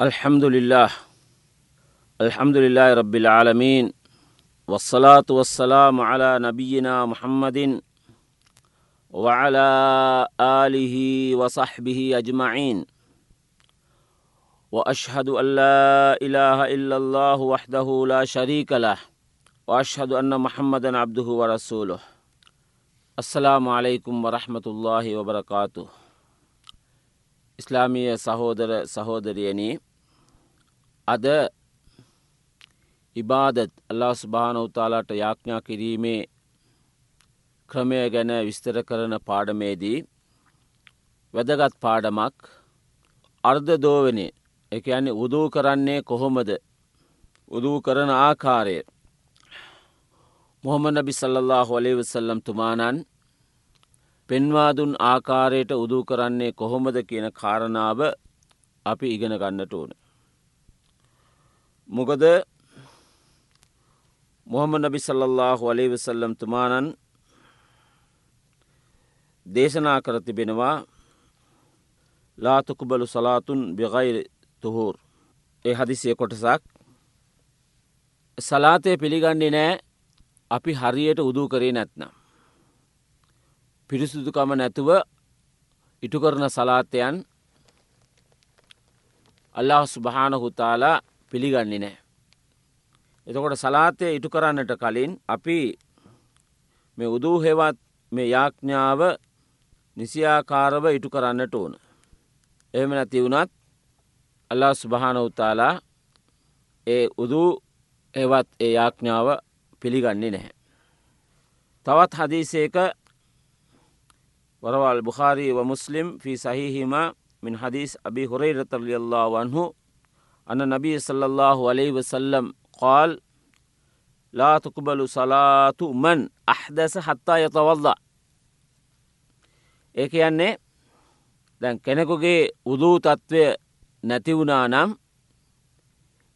الحمد لله الحمد لله رب العالمين. والصلاة والسلام على نبينا محمد وعلى آله وصحبه أجمعين. وأشهد أن لا إله إلا الله وحده لا شريك له. وأشهد أن محمدا عبده ورسوله. السلام عليكم ورحمة الله وبركاته. إسلامية سهودر يعني අද ඉබාදත් අල්ලා ස්භාන උතාලාට යාඥා කිරීමේ ක්‍රමය ගැන විස්තර කරන පාඩමේදී වැදගත් පාඩමක් අර්ධ දෝවනය එක යන්නේ උදූ කරන්නේ කොහොමද? උදූ කරන ආකාරය. මොහොම නබි සල්ලල්له හොලේ වසල්ලම් තුමානන් පෙන්වාදුන් ආකාරයට උදූ කරන්නේ කොහොමද කියන කාරණාව අපි ඉගෙන ගන්නට ඕන. මොකද මොහම නබි සල්ලල්له වලේවසල්ලම් තුමානන් දේශනා කර තිබෙනවා ලාතුකුබලු සලාතුන් බිගයිර තුහූර්. ඒ හදිසිය කොටසක්. සලාතය පිළිගන්නේ නෑ. අපි හරියට උදූ කරේ නැත්නම්. පිරිසුදුකම නැතුව ඉටු කරන සලාතයන් අල්له ස්භාන හුතාලා පිළිගන්නේ නෑ. එතකොට සලාතය ඉටු කරන්නට කලින් අපි මේ උදූ හෙවත් මේ යාඥාව නිසියාකාරව ඉටු කරන්නට ඕන. එහෙම නැති වුණත් අල්ලා ස්භාන උතාලා ඒ උදූ එවත් ඒ යාඥාව පිළිගන්නේ නැහැ. තවත් හදීසේක වරවල් බුහාරී මුස්ලිම් ෆී සහිහිම මින් හදීස් අභි හොරේ රතල්ියල්ලා වන්හු أن النبي صلى الله عليه وسلم قال لا تقبل صلاة من أحدث حتى يتوضأ ඒ කියන්නේ දැන් කෙනෙකුගේ උදූ තත්ත්වය නැතිවුණා නම්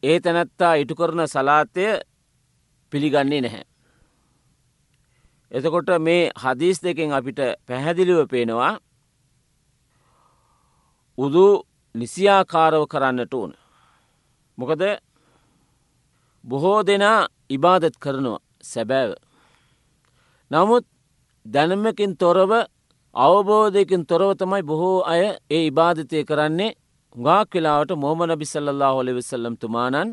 ඒ තැනැත්තා ඉටු කරන සලාතය පිළිගන්නේ නැහැ. එතකොට මේ හදිස් දෙකෙන් අපිට පැහැදිලිව පේනවා උදු නිසියාකාරව කරන්නට ඕන. මොකද බොහෝ දෙනා ඉබාදත් කරනවා සැබෑව. නමුත් දැනමකින් තොරව අවබෝධයකින් තොරව තමයි බොහෝ අය ඒ ඉබාධතය කරන්නේ ගාක් වෙලාවට මොහම නබි සල්له හොලි විසල්ලම් තුමානන්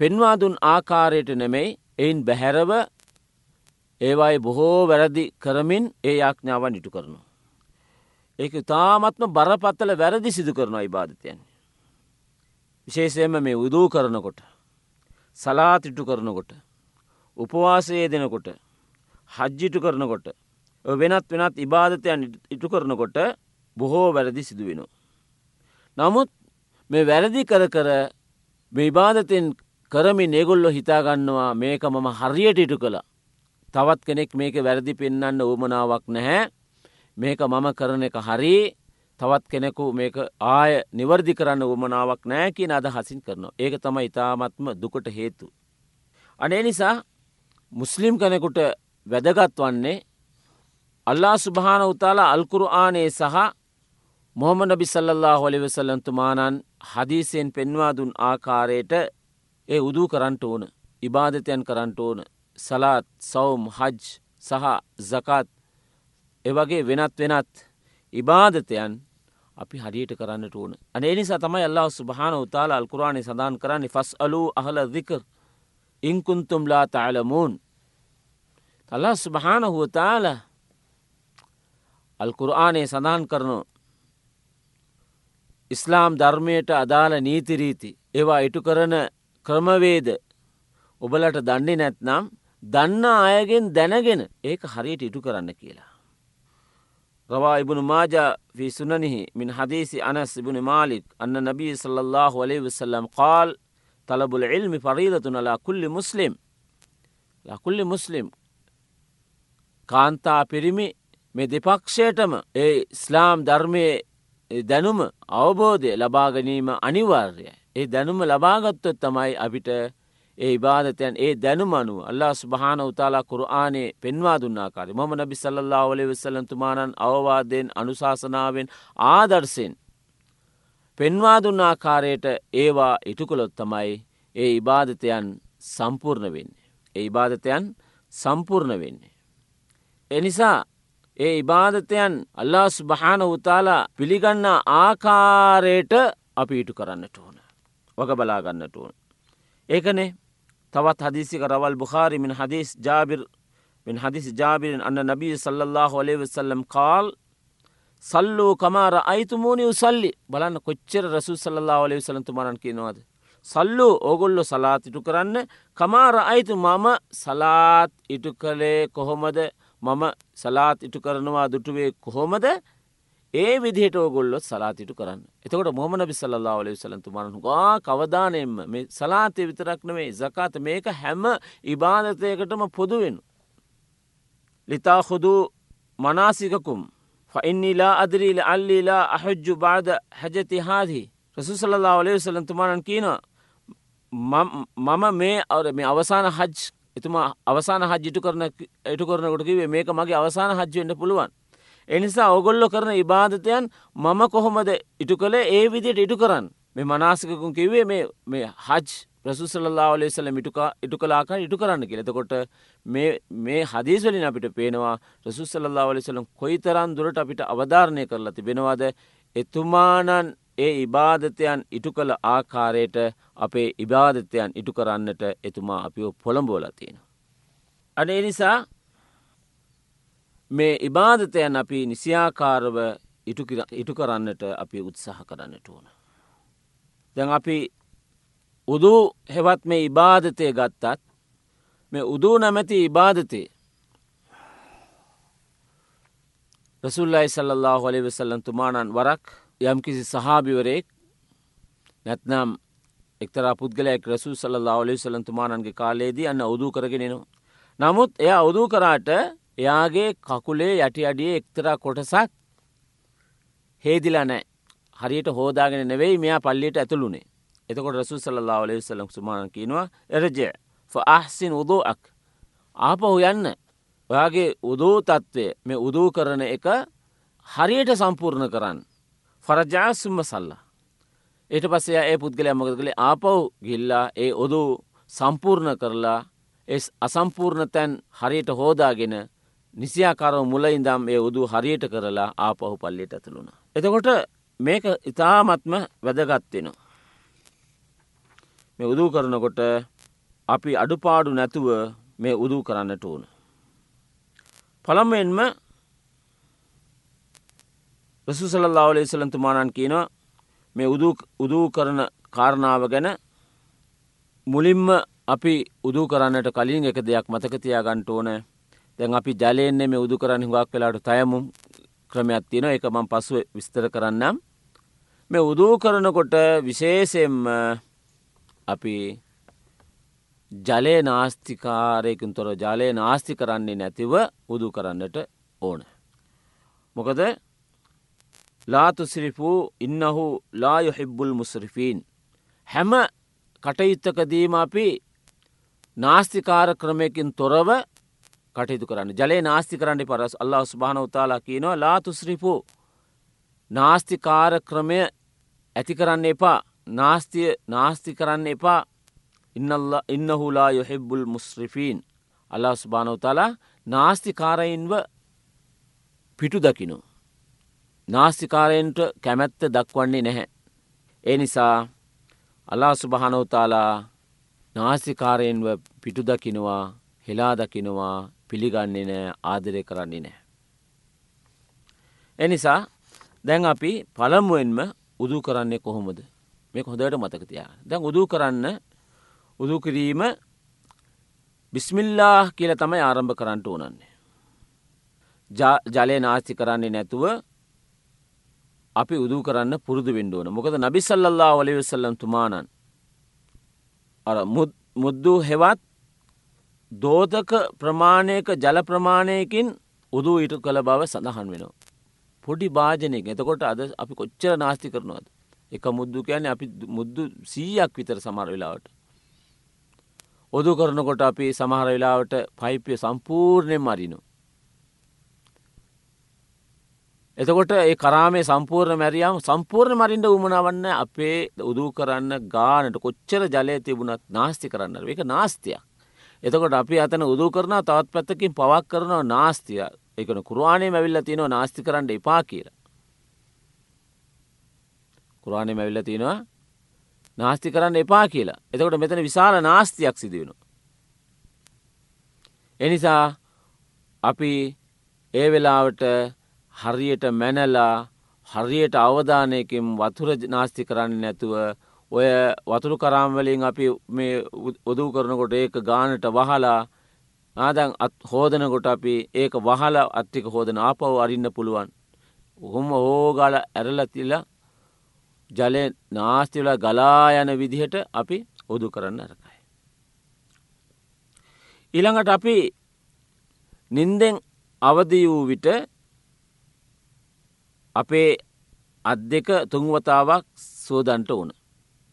පෙන්වාදුන් ආකාරයට නෙමෙයි එයින් බැහැරව ඒවායි බොහෝ වැරදි කරමින් ඒ යාඥාවන් ඉටු කරනවා. ඒක තාමත්ම බරපත්තල වැරදි සිදු කරනවා ඉබාධතයන්. විශේෂයම මේ උදූ කරනකොට. සලාතිටු කරනකොට. උපවාසයේ දෙනකොට. හජ්ජිටු කරනකොට. වෙනත් වෙනත් ඉබාධතයන් ඉටු කරනකොට බොහෝ වැරදි සිදුවෙනවා. නමුත් මේ වැරදි කර කර මේ ඉබාධතෙන් කරමින් ඒගොල්ලො හිතාගන්නවා මේක මම හරියට ඉටු කළා. තවත් කෙනෙක් මේක වැරදි පෙන්න්න ඕමනාවක් නැහැ මේක මම කරන එක හරි තවත් කෙනෙකු මේක ආය නිවර්දි කරන්න උමනාවක් නෑ කියන අද හසින් කරනවා. ඒක තම ඉතාමත්ම දුකට හේතු. අනේ නිසා මුස්ලිම් කෙනෙකුට වැදගත් වන්නේ අල්ලා සුභාන උතාලා අල්කුරු ආනේ සහ මොහමන බිසල්ලා හොලිවෙසල්ලන්තුමානන් හදීසයෙන් පෙන්වා දුන් ආකාරයට ඒ උදූ කරන්ට ඕන ඉබාධතයන් කරන්ට ඕන සලාත් සවම් හජ් සහ සකත් එවගේ වෙනත් වෙනත් ඉබාධතයන් අපි හරියට කරන්නට ඕන අනේ නිසා තමයි අල්له සුභාන උතාල අල්කුරාණය සඳන් කරන්නේ ෆස් අලූ අහල දිකර් ඉංකුන්තුම්ලා තාලමූන් තල්ලා සුභාන හුවතාල අල්කුරආනය සඳහන් කරනු ඉස්ලාම් ධර්මයට අදාළ නීතිරීති ඒවා ඉටු කරන ක්‍රමවේද ඔබලට දන්නේ නැත්නම් දන්න අයගෙන් දැනගෙන ඒක හරියට ඉටු කරන්න කියලා. රවා ඉබුණු මාජා ෆී සුනනිහි මින් හදීසි අනස් ඉබුණ මාලික් අන්න නබී සල්له වලේ වසල්ලම් කාල් තලබුල ඉල්මි පරීදතුනලා කුල්ලි මුස්ලිම් ලකුල්ලි මුස්ලිම් කාන්තා පිරිමි මේ දෙපක්ෂයටම ඒ ස්ලාම් ධර්මය දැනුම අවබෝධය ලබාගැනීම අනිවාර්යය. ඒ දැනුම ලබාගත්තොත් තමයි අපිට ඒ ඉබාධතයන් ඒ දැනුමනුව අල්ලා ස්භාන උතාලා කුරආනේ පෙන්වා දුන්නාකාරය මොම නබි සල්له වලේ වෙසලන්තුමානන් අවවාදයෙන් අනුශාසනාවෙන් ආදර්සෙන් පෙන්වා දුන්න ආකාරයට ඒවා ඉටුකොළොත් තමයි ඒ ඉබාධතයන් සම්පූර්ණ වෙන්නේ. ඒ ඉබාධතයන් සම්පූර්ණ වෙන්නේ. එනිසා ඒ ඉබාධතයන් අල්ලාස් භාන උතාලා පිළිගන්න ආකාරයට අපි ඉටු කරන්නට ඕන. වග බලාගන්නට ඕන. ඒකනේ තවත් හදිසික රවල් බුහාරි මින් හදිස් ජාබිර් මින් හදිස් ජාබිරෙන් අන්න නබී සල්له ඔලේ වසල්ලම් කාල් සල්ලූ කමාර අයිතුමූනි උසල්ලි. බලන්න කොච්චර රසු සල්ලා ඔලේ සලන්තුමරන් කියනවාද. සල්ලු ඕගොල්ලො සලාත් ඉටු කරන්න. කමාර අයිතු මම සලාත් ඉටු කළේ කොහොමද? මම සලාත් ඉටු කරනවා දුටුවේ කොහොමද? ඒ විදිහට ඕගොල්ලොත් සලාතිටු කරන්න එතකොට මොහමන බිසල්ලා ඔලේ සලන්තුමරන් ගා කවදානයෙන්ම මේ සලාතය විතරක්නවේ ဇ කාත මේක හැම ඉබාධතයකටම පොදුවෙන. ලිතා හුදු මනාසිකකුම් ෆඉන්නීලා අදරීල අල්ලීලා අහජ්ජු බාද හැජති හාදී රසුසල්ලා ඔලේ සලන්තුමානන් කියනවා මම මේ අවර මේ අවසාන හජ් එතුමා අවසාන හජ්ජිටු කරන එටු කරනකොට කිවේ මේක මගේ අවසාන හජ්ජවෙන්න පුළුවන්. එනිසා ඔගොල්ලො කරන ඉබාධතයන් මම කොහොමද ඉටු කළේ? ඒ විදියට ඉටු කරන්න. මේ මනාසිකකුන් කිවේ මේ හජ් ප්‍රසුසල්ලා ලෙසල මිටුකා ඉටු කලාකා ඉටු කරන්න කියලෙතකොට මේ හදිස්වලින් අපිට පේනවා රසුසල්ලා ලෙසලම් කොයි තරන් දුරට අපිට අවධාරණය කරලා තිබෙනවාද? එතුමානන් ඒ ඉබාධතයන් ඉටු කළ ආකාරයට අපේ ඉබාධතයන් ඉටු කරන්නට එතුමා අපිෝ පොළඹෝල තියෙන. අනේ නිසා මේ ඉබාධතයන් අපි නිසියාකාරව ඉටු කරන්නට අපි උත්සාහ කරන්නට ඕන. දැන් අපි උදු හෙවත් මේ ඉබාධතය ගත්තත් මේ උදූ නැමැති ඉබාධතේ රසුල්ලයි සල්له හොලි වෙසල්ලන් තුමානන් වරක් යම්කිසි සහාබිවරයෙක් නැත්නම් එක්තර පුද්ගලයක් රසු සල්له ලි සලන්තුමානන්ගේ කාලයේදී අන්න උදූ කරගෙනනවා. නමුත් එය අවුදූ කරාට එයාගේ කකුලේ යටි අඩිය එක්තරා කොටසක් හේදිලා නෑ හරියට හෝදාගෙන නෙවෙයි මෙයා පල්ලියට ඇතුළුනේ. එතකොට රසු සල්ලා ඔලේ සලම් සුමාන කියනවා එරජය අහසින් උදෝක් ආපහු යන්න. ඔයාගේ උදූ තත්ත්වය මේ උදූ කරන එක හරියට සම්පූර්ණ කරන්න. ෆරජාසුම්ම සල්ලා. ඒට පස්සේ ඒ පුද්ගලය මොකද කළේ? ආපව් ගිල්ලා ඒ ඔදු සම්පූර්ණ කරලා අසම්පූර්ණ තැන් හරියට හෝදාගෙන නිසියාකාරව මුල ඉඳම් ඒ උදු හරියට කරලා ආපහු පල්ලියට ඇතුළුණ. එතකොට මේක ඉතාමත්ම වැදගත්වෙනවා. මේ උදූ කරනකොට අපි අඩුපාඩු නැතුව මේ උදූ කරන්නට ඕන. පළම්වෙන්ම රසුසලල්ලා ඔලේ සලන්තුමානන් කියනවා මේ උදූ කරන කාරණාව ගැන මුලින්ම අපි උදූ කරන්නට කලින් එක දෙයක් මතකතියා ගන්ට ඕන දැන් අපි ජලයෙන්නේ මේ උදු කරන්න හුඟක් වෙලාට තයමුම්. ක්‍රමයක් තියෙන එක මං පසුව විස්තර කරන්නම්. මේ උදූ කරනකොට විශේෂයෙන්ම අපි ජලය නාස්තිකාරයකින් තොර ජලය නාස්ති කරන්නේ නැතිව උදු කරන්නට ඕන. මොකද? ලාතුසිරිපූ ඉන්නහු ලායොහිබ්බුල් මුස්රිෆීන්. හැම කටයුත්තකදීම අපි නාස්තිකාර ක්‍රමයකින් තොරව කටයුතු කරන්න. ජලය නාස්ති කරන්න පරස් අල්ලා ස්භාන උතාලා කියනවා ලාතුස්රිපු නාස්තිකාර ක්‍රමය ඇති කරන්න එපා. නාස්තිය නාස්ති කරන්න එපා. ඉන්නල්ල ඉන්නහුලා යොහෙබ්බුල් මුස්රිෆීන්. අල්ලා ස්භානවතාලා නාස්තිකාරයින්ව පිටු දකිනු. නාස්තිකාරයෙන්ට කැමැත්ත දක්වන්නේ නැහැ. ඒ නිසා අල්ලා සුභහනෝතාලා නාස්තිකාරයෙන්ව පිටු දකිනවා. හෙලා දකිනවා පිළිගන්නේ නෑ ආදරය කරන්නේ නෑ. එනිසා දැන් අපි පළමුුවෙන්ම උදු කරන්නේ කොහොමද මේ හොදට මතකතියා දැන් උදු කරන්න උදු කිරීම බිස්මිල්ලා කියල තමයි ආරම්භ කරන්නට ඕනන්නේ. ජලය නාස්ති කරන්නේ නැතුව අපි උදු කරන්න පුරුදු වෙන්ඩුවන මොකද නබිසල්ලල්ලා වලිවෙසල්ලම් තුමානන් අර මුද්දු හෙවත් දෝතක ප්‍රමාණයක ජල ප්‍රමාණයකින් උදූ ඉටු කළ බව සඳහන් වෙනවා. පොඩි භාජනයක එතකොට අද අපි කොච්චර නාස්ති කරනවද. එක මුද්දු කියන අපි මුද්දු සීයක් විතර සමර වෙලාවට. ඔදු කරනකොට අපි සමහර වෙලාවට පයිපය සම්පූර්ණයෙන් මරිනු. එතකොට ඒ කරාමේ සම්පූර්ණ මැරියම් සම්පූර්ණ මරින්ට උමනවන්න අපේ උදූ කරන්න ගානට කොච්චර ජලය තිබුණත් නාස්ති කරන්න එක නාස්තියක්. එතකොට අපි අතන උදූ කරන තවත් පැත්තකින් පවක් කරනවා නාස්තිය එකන කුරවාණය මැවිල්ල තියනවා නාස්ති කරන්න එපා කියල. කුරවාණය මැවිල්ල තියෙනවා නාස්ති කරන්න එපා කියලා එතකොට මෙතන විශාල නාස්තියක් සිදුවෙන. එනිසා අපි ඒ වෙලාවට හරියට මැනලා හරියට අවධානයකින් වතුර නාස්ති කරන්න නැතුව ඔය වතුරු කරාම්වලින් අපි මේ උදූ කරනකොට ඒක ගානට වහලා ආදැන් අත් හෝදනකොට අපි ඒක වහල අත්තික හෝදන ආපව් අරින්න පුළුවන්. ඔහොම හෝගල ඇරලතිල ජලය නාස්තිවල ගලා යන විදිහට අපි උදු කරන්න අරකයි. ඊළඟට අපි නින්දෙන් අවදි වූ විට අපේ අත් දෙක තුන්වතාවක් සෝදන්ට ඕන.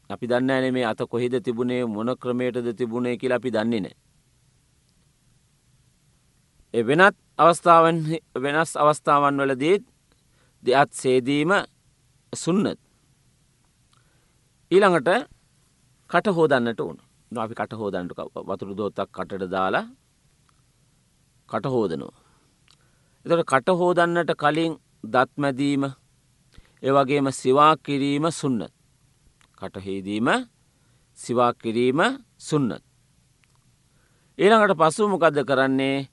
අපි දන්න ඇන මේ අත කොහෙද තිබුණේ මොන ක්‍රමයටද තිබුණේ කියලා අපි දන්නේ නෑ. එ වෙනත් අවස්ථාවන් වෙනස් අවස්ථාවන් වලදීත් දෙත් සේදීම සුන්නත්. ඊළඟට කට හෝදන්නට ඕන අපි කට හෝදන්නට වතුරු දෝත්තක් කටට දාලා කට හෝදනවා. එතට කට හෝදන්නට කලින් දත්මැදීම ඒවගේම සිවා කිරීම සුන්නත්. කටහේදීම සිවා කිරීම සුන්නත්. ඊළඟට පසු මොකක්ද කරන්නේ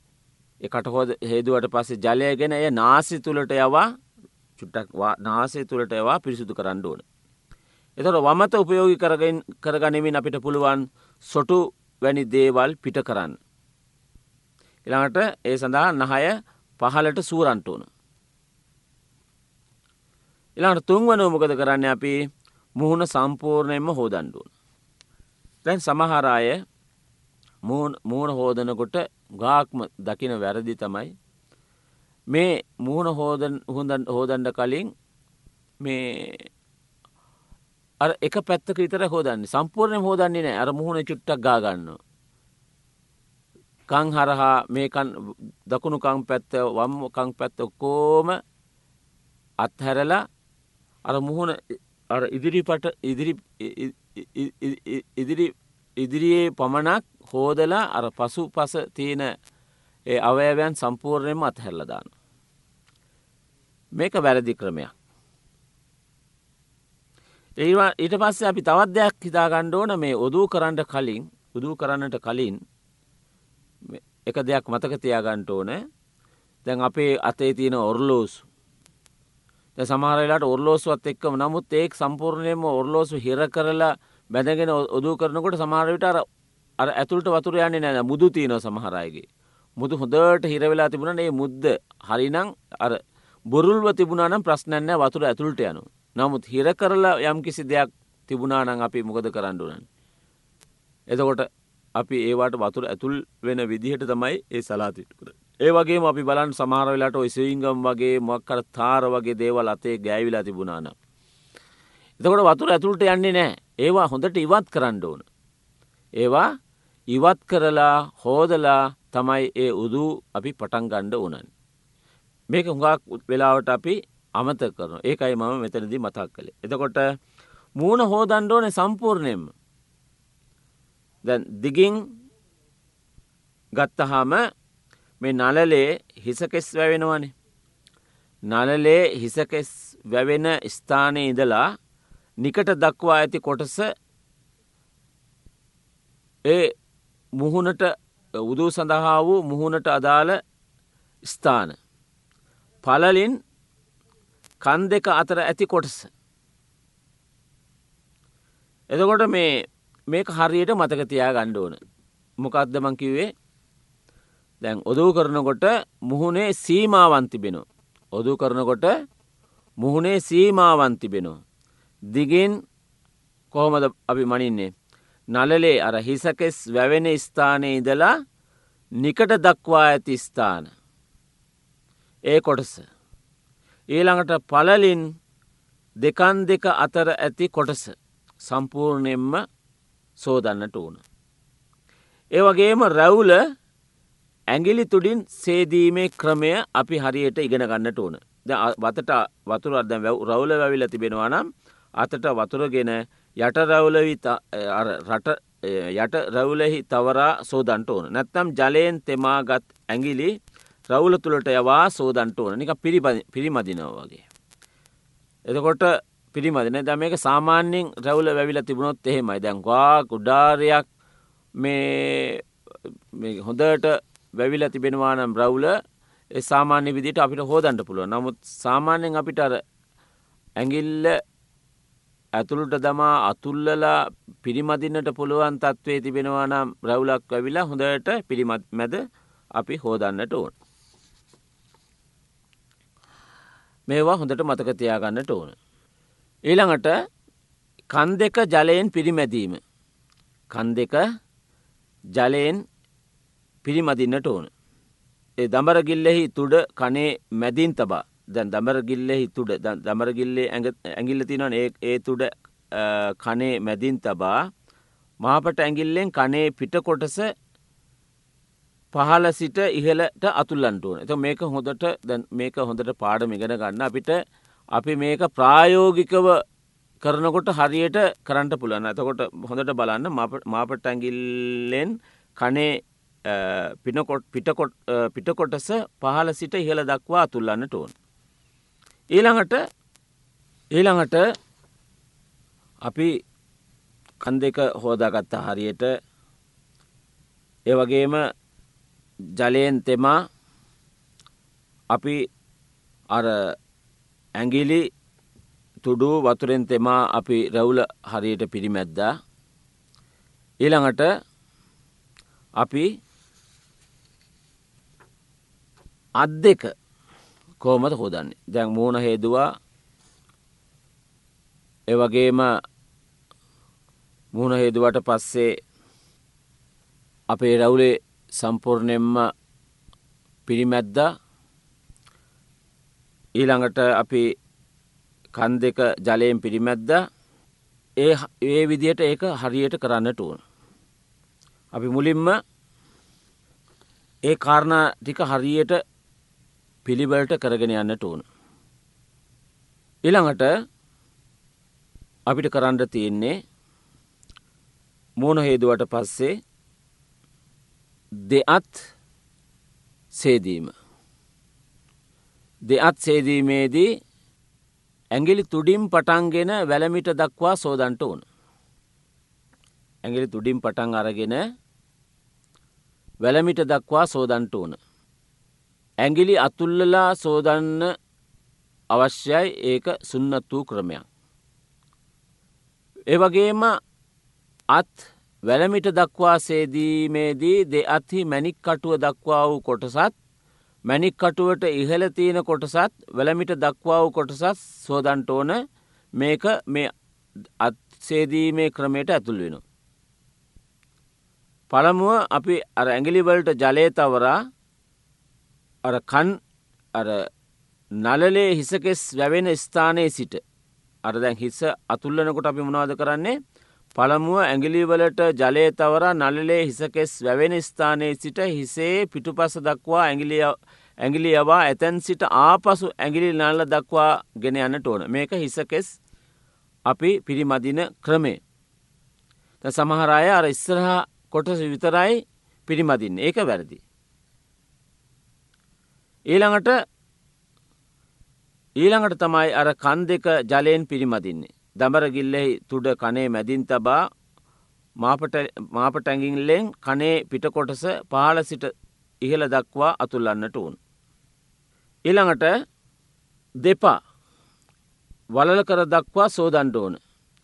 එකට හෝද හේදුවට පස්සේ ජලයගෙන එය නාසි තුළට යවා චුට්ටක් නාසේ තුළට ඒවා පිරිසුදු කරන්න ඕන. එතොට වමත උපයෝගි කරගනිමින් අපිට පුළුවන් සොටු වැනි දේවල් පිට කරන්න. එළඟට ඒ සඳහා නහය පහලට සූරන්ට ඕන. එලාට තුන්වන මොකද කරන්න අපි මුහුණ සම්පූර්ණයෙන්ම හෝදන්ඩුවන. දැන් සමහරාය මූුණ හෝදනකොට ගාක්ම දකින වැරදි තමයි මේ මූුණ හෝදන් හෝදන්ඩ කලින් මේ අ එක පැත්තක විතර හෝදන්නේ සම්පූර්ණය හෝදන්නේ නෑ අර මුහුණ චුට්ටක් ගාගන්න. කං හරහා මේකන් දකුණු කං පැත්ත වම් කං පැත්ත ඔක්කෝම අත්හැරලා අර මුහුණ අර ඉදිරිපට ඉදිරි ඉදිරි ඉදිරියේ පමණක් හෝදලා අර පසු පස තියෙන ඒ අවයවයන් සම්පූර්ණයම අත්හැරලදාන. මේක වැරදි ක්‍රමයක්. ඒවා ඊට පස්සේ අපි තවත් දෙයක් හිතා ගණ්ඩෝන මේ ඔදූ කරන්නට කලින් උදූ කරන්නට කලින් එක දෙයක් මතක තියාගන්ට ඕන දැන් අපේ අතේ තියෙන ඔර්ලෝසු සමහරලාට ඔර්ලෝසුවත් එක්කම නමුත් ඒක සම්පූර්ණයම ඔර්ලෝසු හිර කරලා බැඳගෙන ඔදූ කරනකොට සමහරවිට අර අර ඇතුළට වතුර යන්නේ නෑ මුදු තියනව සමහරයගේ. මුදු හොඳට හිරවෙලා තිබුණ ඒ මුද්ද හරිනං අර බොරුල්ව තිබුණනම් ප්‍රශ්නන්න වතුර ඇතුළට යනු. නමුත් හිර කරලා යම් කිසි දෙයක් තිබුණානං අපි මොකද කරන්නඩුනන්. එතකොට අපි ඒවාට වතුර ඇතුල් වෙන විදිහට තමයි ඒ සලාතිටකර. ඒ වගේ අපි බලන් සමාරවෙලාට ඔයිසිංගම් වගේ මොක්කර තාර වගේ දේවල් අතේ ගෑවිලා තිබුණාන. එතකොට වතුර ඇතුළට යන්නේ නෑ ඒවා හොඳට ඉවත් කරන්න ඕන. ඒවා ඉවත් කරලා හෝදලා තමයි ඒ උදූ අපි පටන් ගණ්ඩ ඕනන්. මේක හුඟක් වෙලාවට අපි අමත කරන ඒකයි මම මෙතනදී මතක් කළේ. එතකොට මූුණ හෝදන්ඩෝන සම්පූර්ණයම. දැන් දිගින් ගත්තහාම මේ නලලේ හිසකෙස් වැවෙනවනේ. නලලේ හිසකෙස් වැවෙන ස්ථානය ඉඳලා නිකට දක්වා ඇති කොටස ඒ මුහුණට උදූ සඳහා වූ මුහුණට අදාළ ස්ථාන. පලලින් කන් දෙක අතර ඇති කොටස. එතකොට මේ මේක හරියට මතකතියා ගණ්ඩෝන මොකක්දමංකිවේ දැන් ඔදූ කරනකොට මුහුණේ සීමාවන් තිබෙන. ඔදූ කරනකොට මුහුණේ සීමාවන් තිබෙනවා. දිගින් කොහොමද අපි මනින්නේ. නලලේ අර හිසකෙස් වැවෙන ස්ථානය ඉදලා නිකට දක්වා ඇති ස්ථාන. ඒ කොටස. ඊළඟට පලලින් දෙකන් දෙක අතර ඇති කොටස සම්පූර්ණයෙන්ම සෝදන්නට ඕන. ඒවගේම රැවුල ඇගිලි තුඩින් සේදීමේ ක්‍රමය අපි හරියට ඉගෙන ගන්නට ඕන. වතට වතුර අද රවුල වැවිල තිබෙනවා නම් අතට වතුරගෙන යට රැවුලවි රට යට රැවුලෙහි තවරා සෝදන්ට ඕන නැත්තම් ජලයෙන් තෙමාගත් ඇඟිලි රවුල තුළට යවා සෝදන්ට ඕන නික පිරිමදිනව වගේ. එතකොට පිරිමදින ද මේක සාමාන්‍යෙන් රැවුල වැවිල තිබුණොත් එහෙමයි දැන්වා කුඩාරයක් මේ හොඳට වැවිල තිබෙනවානම් බ්‍රව්ල සාමාන්‍ය විදිට අපිට හෝදන්ට පුළුව නමුත් සාමාන්‍යෙන් අපිට අර ඇඟිල්ල ඇතුළට දමා අතුල්ලලා පිරිමදින්නට පුළුවන් තත්ත්වේ තිබෙනවා නම් රැවුලක් ඇවිලා හොඳට පිරිමත් මැද අපි හෝදන්නට ඕන. මේවා හොඳට මතකතියාගන්නට ඕන. ඊළඟට කන් දෙක ජලයෙන් පිරිමැදීම. කන් දෙක ජලයෙන් පිරිමදින්නට ඕන. ඒ දමරගිල්ලෙහි තුඩ කනේ මැදින් තබා. දැන් දමරගිල්ලෙහි තුඩ දමරගිල්ලේ ඇගිල්ල තිනවන ඒ තුඩ කනේ මැදින් තබා. මාපට ඇගිල්ලෙන් කනේ පිටකොටස පහල සිට ඉහලට අතුල්ලන්ටුවන එත මේක හොඳට මේක හොඳට පාඩම ඉගෙන ගන්න. අපිට අපි මේක ප්‍රායෝගිකව කරනකොට හරියට කරන්ට පුළන්න ඇතකොට හොඳට බලන්න මාපට ඇගිල්ලෙන් කනේ පිනකොට් පිටකොට් පිටකොටස පහල සිට ඉහළ දක්වා අතුල්ලන්නට ඕන්. ඊළඟට ඊළඟට අපි කන් දෙක හෝදාගත්තා හරියට ඒවගේම ජලයෙන් තෙමා අපි අර ඇඟිලි තුඩු වතුරෙන් තෙමා අපි රැවුල හරියට පිරිමැද්දා ඊළඟට අපි අත් දෙක. කෝමද හෝදන්නේ? දැන් මූුණ හේදවා. එවගේම මුහුණ හේදුවට පස්සේ අපේ රැවුලේ සම්පූර්ණයෙන්ම පිරිමැද්ද. ඊළඟට අපි කන් දෙක ජලයෙන් පිරිමැද්ද. ඒ ඒ විදියට ඒක හරියට කරන්නට ඕන. අපි මුලින්ම ඒ කාරණ ටික හරියට පිළිවලට කරගෙන යන්නට ඕන. ඉළඟට අපිට කරන්න තියෙන්නේ මූුණ හේදුවට පස්සේ දෙअත් සේදීම. දෙअත් සේදීමේදී ඇගිලි තුඩින් පටන්ගෙන වැලමිට දක්වා සෝදන්ට ඕන. ඇගිලි තුඩින් පටන් අරගෙන වැලමිට දක්වා සෝදන්ට ඕන. ඇගිලි අතුල්ලලා සෝදන්න අවශ්‍යයි ඒක සුන්නත් වූ ක්‍රමයක්. ඒවගේම අත් වැලමිට දක්වා සේදීමේදී දෙ අත්හි මැනික් කටුව දක්වා වූ කොටසත් මැනික් කටුවට ඉහල තියෙන කොටසත් වැලමිට දක්වා වූ කොටසත් සෝදන්ට ඕන මේක මේ අත්සේදීමේ ක්‍රමයට ඇතුල් වෙන. පළමුුව අපි අර ඇගිලිවලට ජලය තවරා අර කන් අර නලලේ හිසකෙස් වැවෙන ස්ථානයේ සිට අරදැන් හිස්ස අතුල්ලනකොට අපි මොනවාද කරන්නේ පළමුුව ඇගිලිවලට ජලය තවර නලලේ හිසකෙස් වැවෙන ස්ථානයේ සිට හිසේ පිටුපස දක්වා ඇගිලිය ඇගිලි යවා ඇතැන් සිට ආපසු ඇගිලි නල්ල දක්වා ගෙන යන්නට ඕන මේක හිසකෙස් අපි පිරිමදින ක්‍රමේ. සමහරය අර ඉස්සරහ කොටස විතරයි පිරිමදින්න ඒක වැරදි. ඊළඟට ඊළඟට තමයි අර කන් දෙක ජලයෙන් පිරිමදින්නේ. දමරගිල්ලෙහි තුඩ කනේ මැදින් තබා මාපට ඇගිල්ලෙන් කනේ පිටකොටස පහල සිට ඉහළ දක්වා අතුල්ලන්නට වුන්. ඊළඟට දෙපා වලල කර දක්වා සෝදන්ට ඕන.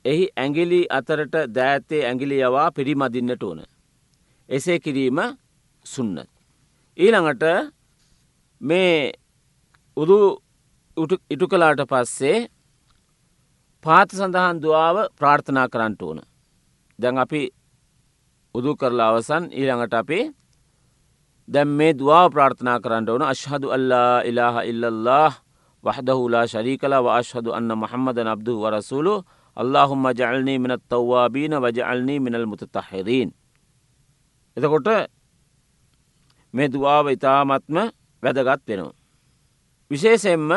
එහි ඇගිලි අතරට දෑත්තේ ඇගිලි යවා පිරිමදින්නට ඕන. එසේ කිරීම සුන්නත්. ඊළඟට මේ උරු ඉටු කලාට පස්සේ පාත සඳහන් දුවාව ප්‍රාර්ථනා කරන්නට ඕන. දැන් අපි උදු කරලා අවසන් ඊළඟට අපේ දැම් මේ දවා ප්‍රාර්ථනා කරන්න ඕන අශ්හදු අල්ලා ඉලාහ ඉල්ලල්له වහදහුලා ශරීකලා වශ්හදු අන්න මහම්මදන අබ්දු වරසූලු අල්لهහුම ජල්නී මිනත් තවවාබීන වජල්නී මිනල් මුතතහිරීන්. එතකොට මේ දවාව ඉතාමත්ම වැදගත් වෙනවා. විශේෂෙන්ම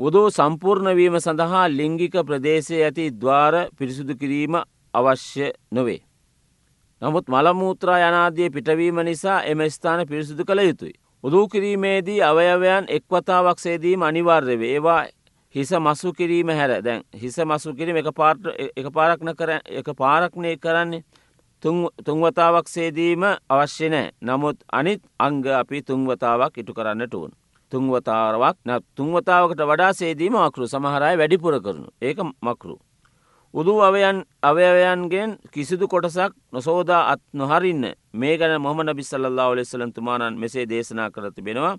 උදෝ සම්පූර්ණවීම සඳහා ලිංගික ප්‍රදේශය ඇති දවාර පිරිසුදු කිරීම අවශ්‍ය නොවේ. නමුත් මළමූත්‍රා යනාදිය පිටවීම නිසා එම ස්ථාන පිරිසිදු කළ යුතුයි. උදූ කිරීමේදී අවයවයන් එක්වතාවක් සේදීම අනිවාර්යව ඒවා හිස මසු කිරීම හැර දැන් හිස මසු කිරීම එක පාට එක පාරක්න කර එක පාරක්නය කරන්නේ තුන්වතාවක් සේදීම අවශ්‍ය නෑ නමුත් අනිත් අංග අපි තුන්වතාවක් ඉටු කරන්නට ඕන්. තුන්වතාවක් තුන්වතාවකට වඩා සේදීම මකරු සමහරයි වැඩිපුර කරනු ඒක මකරු. උදු අවයන් අවයවයන්ගෙන් කිසිදු කොටසක් නොසෝදා අත් නොහරින්න මේ ගැන මොහමන බිස්සල්ලා ඔලෙස්සලන්තුමානන් මෙසේ දේශනා කර තිබෙනවා.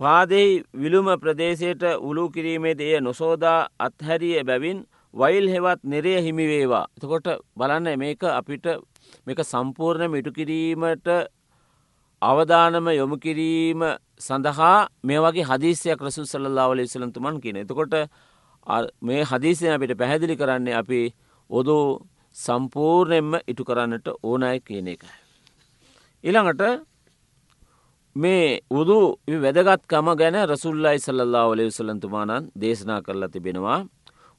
පාදෙහි විලුම ප්‍රදේශයට උළු කිරීමේද එය නොසෝදා අත්හැරිය බැවින් වයිල් හෙවත් නිරය හිමිවේවා. එතකොට බලන්න මේක අපිට මේක සම්පූර්ණම ඉටු කිරීමට අවධානම යොමු කිරීම සඳහා මේ වගේ හදිසියක් රසු සල්ලා වල ඉසලන්තුමන් කියන. එතකොට මේ හදිසිය අපිට පැහැදිලි කරන්නේ අපි ඔදු සම්පූර්ණයෙන්ම ඉටු කරන්නට ඕනය කියන එක. ඉළඟට මේ උදු වැදගත්කම ගැන රසුල්ලයි සල්ලා ඔලෙ සලන්තුමානන් දේශනා කරලා තිබෙනවා.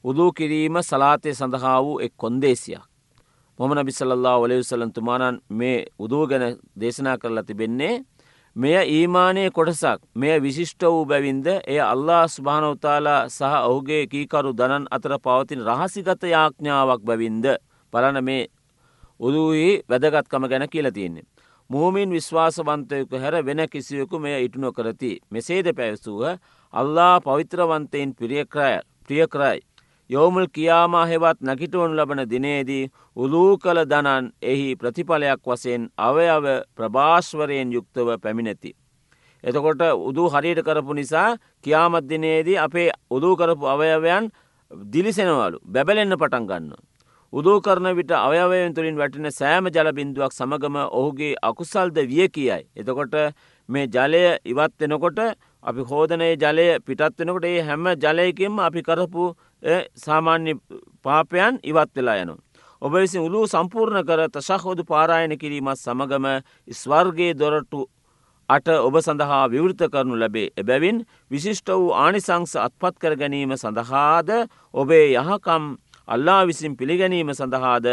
උදූ කිරීම සලාතය සඳහා වූ එක් කොන්දේසියක්. මොමන බිසල්ලා ඔලෙවසලන්තුමානන් මේ උදුව ගැන දේශනා කරලා තිබෙන්නේ මෙය ඊමානය කොටසක් මෙය විශිෂ්ට වූ බැවින්ද එය අල්ලා ස්භානවතාලා සහ ඔහුගේ කීකරු දනන් අතර පවතින රහසිගත යාඥාවක් බැවින්ද බලන මේ උදුවී වැදගත්කම ගැන කියලතියන්නේ. මූමින් විශ්වාසවන්තයකු හැර වෙන කිසිවකු මෙය ඉටුනො කරති මෙසේද පැවසූහ අල්ලා පවිත්‍රවන්තයෙන් පිරියක්‍රය ප්‍රියකරයි. යෝමුල් කියාමා හෙවත් නැකිටුවනු ලබන දිනේදී උලූ කළ දනන් එහි ප්‍රතිඵලයක් වසයෙන් අවයව ප්‍රභාශ්වරයෙන් යුක්තව පැමිණෙති. එතකොට උදූ හරියට කරපු නිසා කියාමත්දිනේදී අපේ උදූ කරපු අවයවයන් දිලිසෙනවලු බැබලෙන්න්න පටන් ගන්න. උදූ කරන විට අවයවයෙන් තුළින් වැටින සෑම ජලබින්දුවක් සමගම ඔහුගේ අකුසල්ද විය කියයි. එතකොට මේ ජලය ඉවත්වෙනකොට අපි හෝදනයේ ජලය පිටත් වෙනකොට ඒ හැම ජලයකින්ම අපි කරපු සාමාන්‍ය පාපයන් ඉවත් වෙලා යනු. ඔබ විසින් උළු සම්පූර්ණ කර තශහෝදු පාරායන කිරීමත් සමගම ස්වර්ගේ දොරටු අට ඔබ සඳහා විවෘත කරනු ලැබේ එබැවින් විශිෂ්ට වූ ආනිසංස අත්පත් කර ගැනීම සඳහාද ඔබේ යහකම් අල්ලා විසින් පිළිගැනීම සඳහාද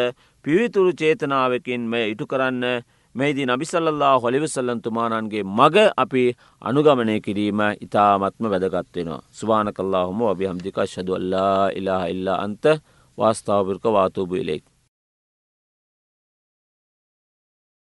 පිවිතුරු චේතනාවකින් මෙය ඉටු කරන්න මෙහිදී නබිසල්ලා හොලිවසල්ලන් තුමානන්ගේ මග අපි අනුගමනය කිරීම ඉතාමත්ම වැදගත්වෙනවා. ස්වාන කල්ලා හොම අභිහම්දිිකශදුවල්ලා ඉලා ඉල්ලා අන්ත වාස්ථාවපිරක වාතුූබ ඉලෙක්.